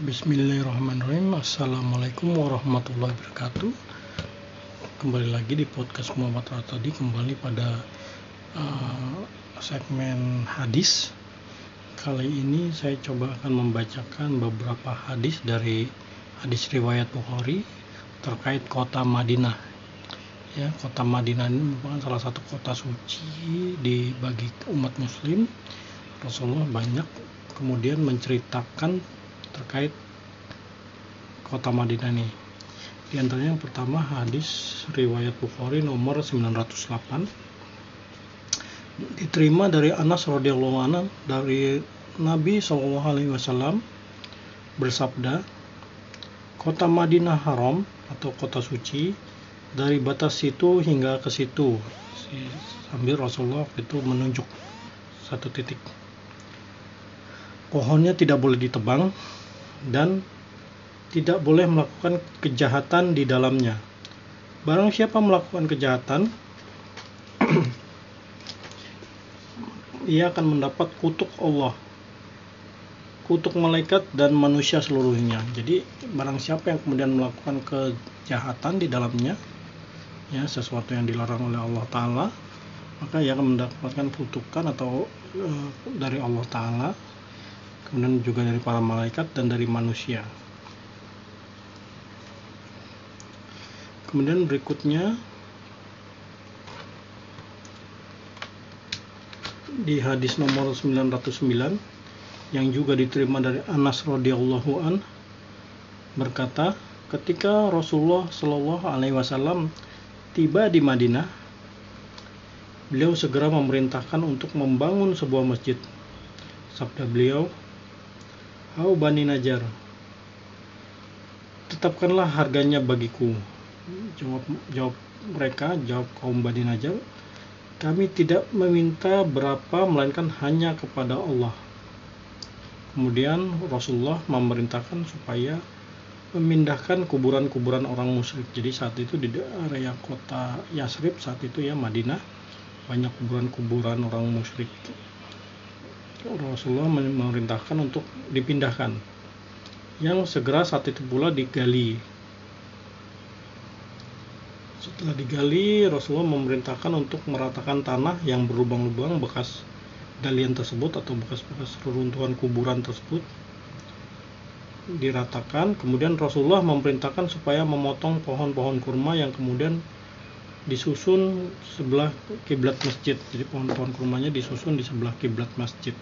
Bismillahirrahmanirrahim. Assalamualaikum warahmatullahi wabarakatuh. Kembali lagi di podcast Muhammad Ratadi. Kembali pada uh, segmen hadis. Kali ini saya coba akan membacakan beberapa hadis dari hadis riwayat Bukhari Terkait kota Madinah. Ya Kota Madinah ini merupakan salah satu kota suci di bagi umat muslim. Rasulullah banyak kemudian menceritakan terkait kota Madinah ini. Di antaranya yang pertama hadis riwayat Bukhari nomor 908 diterima dari Anas radhiyallahu anhu dari Nabi Shallallahu alaihi wasallam bersabda Kota Madinah haram atau kota suci dari batas situ hingga ke situ sambil Rasulullah itu menunjuk satu titik pohonnya tidak boleh ditebang dan tidak boleh melakukan kejahatan di dalamnya. Barang siapa melakukan kejahatan, ia akan mendapat kutuk Allah, kutuk malaikat dan manusia seluruhnya. Jadi barang siapa yang kemudian melakukan kejahatan di dalamnya, ya sesuatu yang dilarang oleh Allah Taala, maka ia akan mendapatkan kutukan atau e, dari Allah Taala kemudian juga dari para malaikat dan dari manusia. Kemudian berikutnya di hadis nomor 909 yang juga diterima dari Anas radhiyallahu an berkata, ketika Rasulullah Shallallahu alaihi wasallam tiba di Madinah, beliau segera memerintahkan untuk membangun sebuah masjid. Sabda beliau, Hau Bani Najar, tetapkanlah harganya bagiku. Jawab, jawab mereka, jawab kaum Bani Najar, kami tidak meminta berapa melainkan hanya kepada Allah. Kemudian Rasulullah memerintahkan supaya memindahkan kuburan-kuburan orang musyrik. Jadi saat itu di area kota Yasrib saat itu ya Madinah banyak kuburan-kuburan orang musyrik Rasulullah memerintahkan untuk dipindahkan. Yang segera saat itu pula digali. Setelah digali Rasulullah memerintahkan untuk meratakan tanah yang berlubang-lubang bekas galian tersebut atau bekas-bekas reruntuhan kuburan tersebut diratakan. Kemudian Rasulullah memerintahkan supaya memotong pohon-pohon kurma yang kemudian disusun sebelah kiblat masjid. Jadi pohon-pohon kurmanya disusun di sebelah kiblat masjid.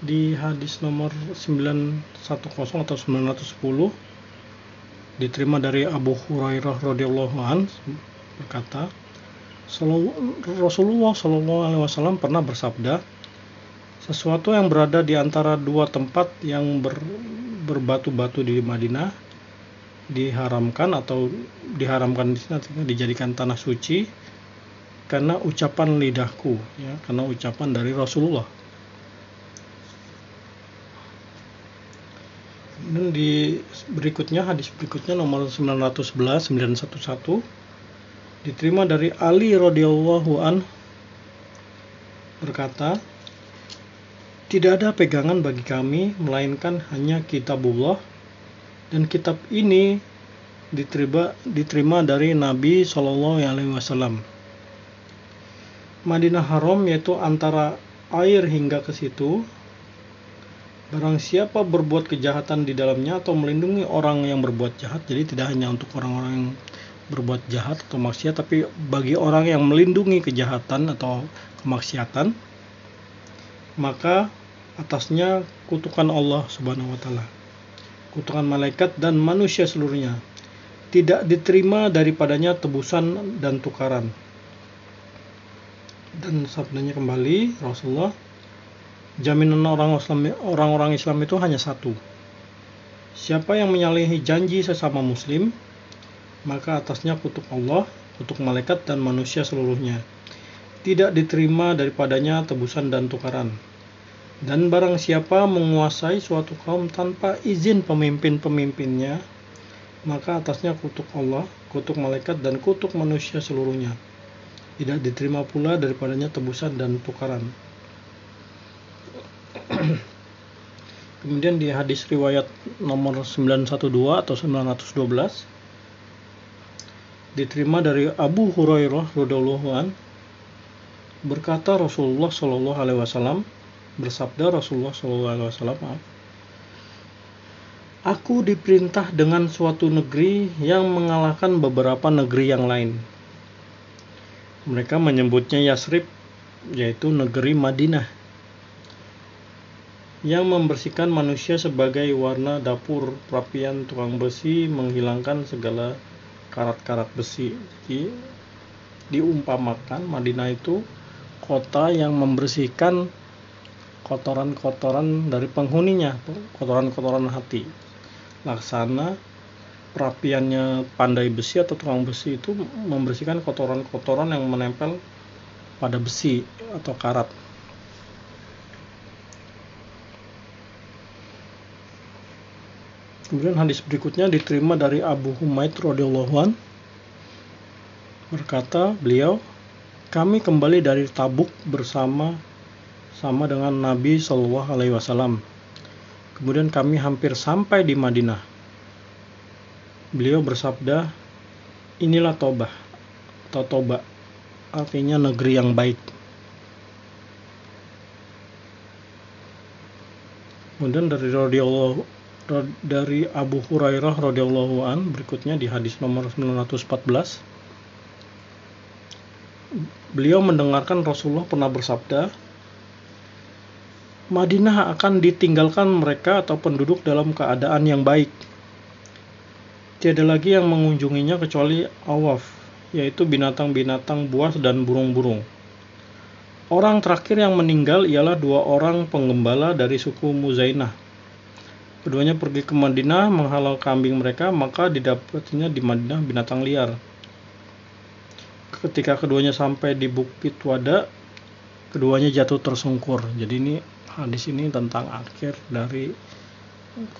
Di hadis nomor 910 atau 910 diterima dari Abu Hurairah radhiyallahu an berkata Rasulullah Shallallahu alaihi wasallam pernah bersabda sesuatu yang berada di antara dua tempat yang ber, berbatu-batu di Madinah diharamkan atau diharamkan di sini dijadikan tanah suci karena ucapan lidahku ya karena ucapan dari Rasulullah. Dan di berikutnya hadis berikutnya nomor 911 911 diterima dari Ali radhiyallahu an berkata tidak ada pegangan bagi kami melainkan hanya kitabullah dan kitab ini diterima diterima dari Nabi Shallallahu alaihi wasallam Madinah Haram yaitu antara air hingga ke situ Barang siapa berbuat kejahatan di dalamnya atau melindungi orang yang berbuat jahat, jadi tidak hanya untuk orang-orang yang berbuat jahat atau maksiat, tapi bagi orang yang melindungi kejahatan atau kemaksiatan, maka atasnya kutukan Allah Subhanahu wa taala. Kutukan malaikat dan manusia seluruhnya. Tidak diterima daripadanya tebusan dan tukaran. Dan sabdanya kembali Rasulullah jaminan orang Islam orang-orang Islam itu hanya satu. Siapa yang menyalahi janji sesama muslim, maka atasnya kutuk Allah, kutuk malaikat dan manusia seluruhnya. Tidak diterima daripadanya tebusan dan tukaran. Dan barang siapa menguasai suatu kaum tanpa izin pemimpin-pemimpinnya, maka atasnya kutuk Allah, kutuk malaikat dan kutuk manusia seluruhnya. Tidak diterima pula daripadanya tebusan dan tukaran. Kemudian di hadis riwayat nomor 912 atau 912 diterima dari Abu Hurairah radhiyallahu an berkata Rasulullah Shallallahu alaihi wasallam bersabda Rasulullah wasallam Aku diperintah dengan suatu negeri yang mengalahkan beberapa negeri yang lain. Mereka menyebutnya Yasrib, yaitu negeri Madinah yang membersihkan manusia sebagai warna dapur perapian tukang besi menghilangkan segala karat-karat besi jadi diumpamakan Madinah itu kota yang membersihkan kotoran-kotoran dari penghuninya kotoran-kotoran hati. Laksana perapiannya pandai besi atau tukang besi itu membersihkan kotoran-kotoran yang menempel pada besi atau karat. Kemudian hadis berikutnya diterima dari Abu Humaid radhiyallahu berkata beliau kami kembali dari Tabuk bersama sama dengan Nabi Shallallahu Alaihi Wasallam. Kemudian kami hampir sampai di Madinah. Beliau bersabda, inilah Tobah atau Toba, artinya negeri yang baik. Kemudian dari dari Abu Hurairah radhiyallahu an berikutnya di hadis nomor 914 beliau mendengarkan Rasulullah pernah bersabda Madinah akan ditinggalkan mereka atau penduduk dalam keadaan yang baik tiada lagi yang mengunjunginya kecuali awaf yaitu binatang-binatang buas dan burung-burung orang terakhir yang meninggal ialah dua orang penggembala dari suku Muzainah Keduanya pergi ke Madinah menghalau kambing mereka, maka didapatinya di Madinah binatang liar. Ketika keduanya sampai di Bukit Wada, keduanya jatuh tersungkur. Jadi ini hadis ini tentang akhir dari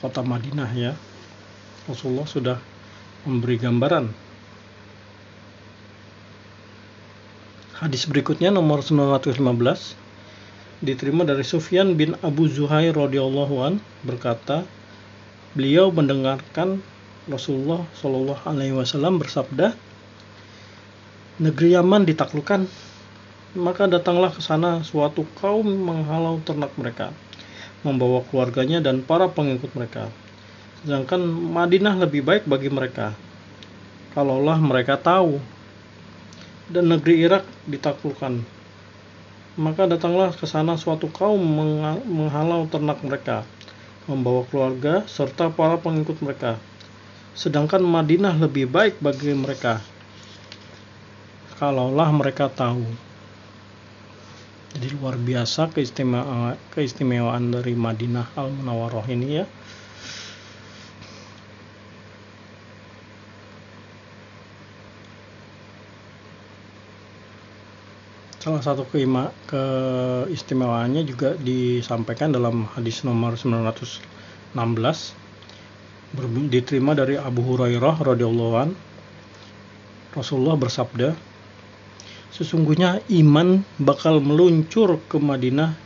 kota Madinah ya. Rasulullah sudah memberi gambaran. Hadis berikutnya nomor 915 diterima dari Sufyan bin Abu Zuhair radhiyallahu an berkata beliau mendengarkan Rasulullah Shallallahu alaihi wasallam bersabda negeri Yaman ditaklukkan maka datanglah ke sana suatu kaum menghalau ternak mereka membawa keluarganya dan para pengikut mereka sedangkan Madinah lebih baik bagi mereka kalaulah mereka tahu dan negeri Irak ditaklukkan maka datanglah ke sana suatu kaum menghalau ternak mereka, membawa keluarga serta para pengikut mereka. Sedangkan Madinah lebih baik bagi mereka. Kalaulah mereka tahu. Jadi luar biasa keistimewaan, keistimewaan dari Madinah Al-Munawwaroh ini ya. Salah satu keima, keistimewaannya juga disampaikan dalam hadis nomor 916 diterima dari Abu Hurairah radhiyallahu an Rasulullah bersabda Sesungguhnya iman bakal meluncur ke Madinah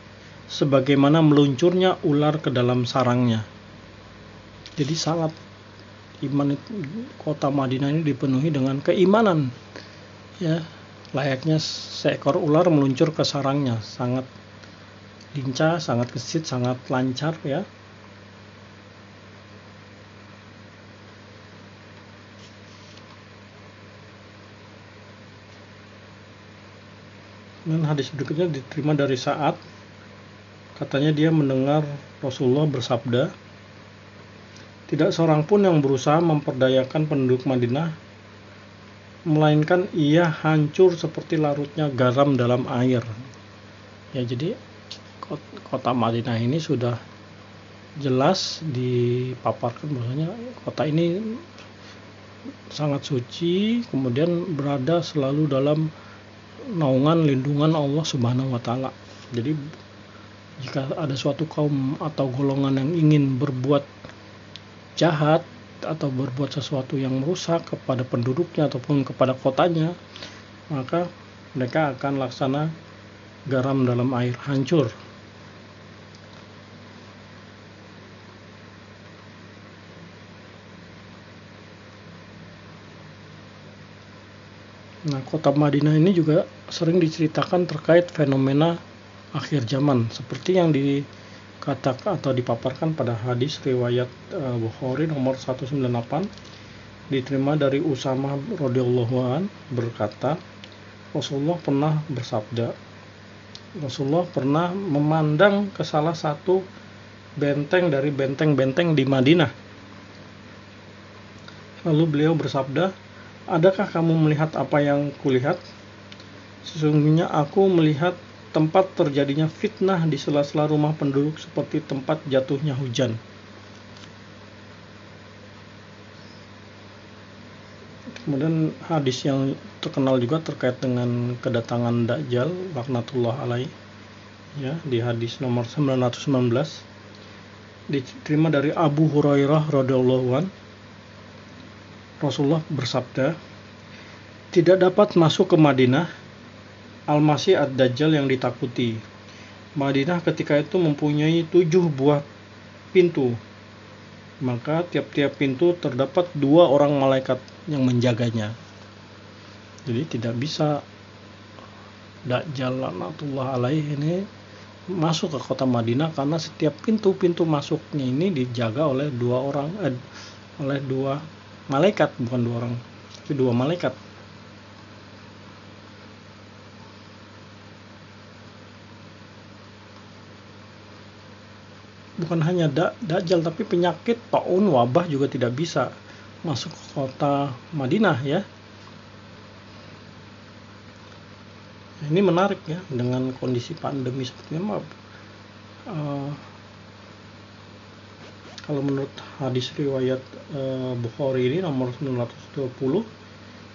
sebagaimana meluncurnya ular ke dalam sarangnya. Jadi sangat iman kota Madinah ini dipenuhi dengan keimanan. Ya, layaknya seekor ular meluncur ke sarangnya sangat lincah sangat gesit sangat lancar ya dan hadis berikutnya diterima dari saat katanya dia mendengar Rasulullah bersabda tidak seorang pun yang berusaha memperdayakan penduduk Madinah melainkan ia hancur seperti larutnya garam dalam air. Ya, jadi kota Madinah ini sudah jelas dipaparkan bahwasanya kota ini sangat suci, kemudian berada selalu dalam naungan lindungan Allah Subhanahu wa taala. Jadi jika ada suatu kaum atau golongan yang ingin berbuat jahat atau berbuat sesuatu yang merusak kepada penduduknya ataupun kepada kotanya, maka mereka akan laksana garam dalam air hancur. Nah, kota Madinah ini juga sering diceritakan terkait fenomena akhir zaman seperti yang dikatakan atau dipaparkan pada hadis riwayat uh, Bukhari nomor 198 diterima dari Usama radhiyallahu an berkata Rasulullah pernah bersabda Rasulullah pernah memandang ke salah satu benteng dari benteng-benteng di Madinah. Lalu beliau bersabda Adakah kamu melihat apa yang kulihat? Sesungguhnya aku melihat tempat terjadinya fitnah di sela-sela rumah penduduk seperti tempat jatuhnya hujan. Kemudian hadis yang terkenal juga terkait dengan kedatangan Dajjal laknatullah alaih ya di hadis nomor 919 diterima dari Abu Hurairah radhiyallahu an Rasulullah bersabda, tidak dapat masuk ke Madinah Al-Masih Ad-Dajjal yang ditakuti. Madinah ketika itu mempunyai tujuh buah pintu. Maka tiap-tiap pintu terdapat dua orang malaikat yang menjaganya. Jadi tidak bisa Dajjal laknatullah alaih ini masuk ke kota Madinah karena setiap pintu-pintu masuknya ini dijaga oleh dua orang eh, oleh dua malaikat bukan dua orang. Tapi dua malaikat. Bukan hanya da dajjal tapi penyakit taun wabah juga tidak bisa masuk ke kota Madinah ya. Ini menarik ya dengan kondisi pandemi seperti ini. Uh, kalau menurut hadis riwayat uh, Bukhari ini nomor 920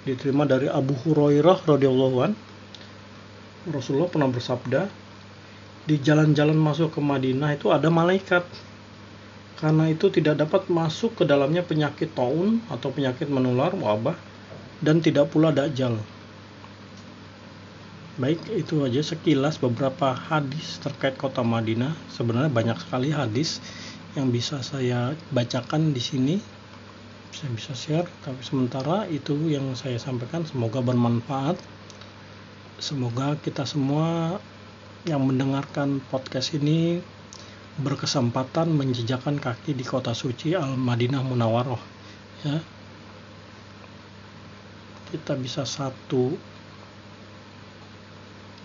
diterima dari Abu Hurairah radhiyallahu an. Rasulullah pernah bersabda di jalan-jalan masuk ke Madinah itu ada malaikat. Karena itu tidak dapat masuk ke dalamnya penyakit taun atau penyakit menular wabah dan tidak pula dajjal. Baik itu aja sekilas beberapa hadis terkait kota Madinah. Sebenarnya banyak sekali hadis yang bisa saya bacakan di sini. Saya bisa share tapi sementara itu yang saya sampaikan semoga bermanfaat. Semoga kita semua yang mendengarkan podcast ini berkesempatan menjejakkan kaki di kota suci Al Madinah Munawaroh ya. Kita bisa satu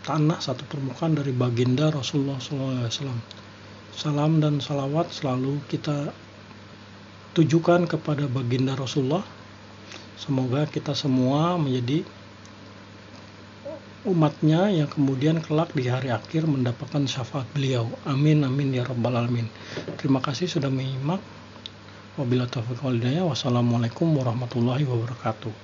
tanah satu permukaan dari baginda Rasulullah SAW Salam dan salawat selalu kita tujukan kepada baginda Rasulullah. Semoga kita semua menjadi umatnya yang kemudian kelak di hari akhir mendapatkan syafaat beliau. Amin amin ya rabbal alamin. Terima kasih sudah menyimak. Wabillahi taufiq. Wassalamualaikum warahmatullahi wabarakatuh.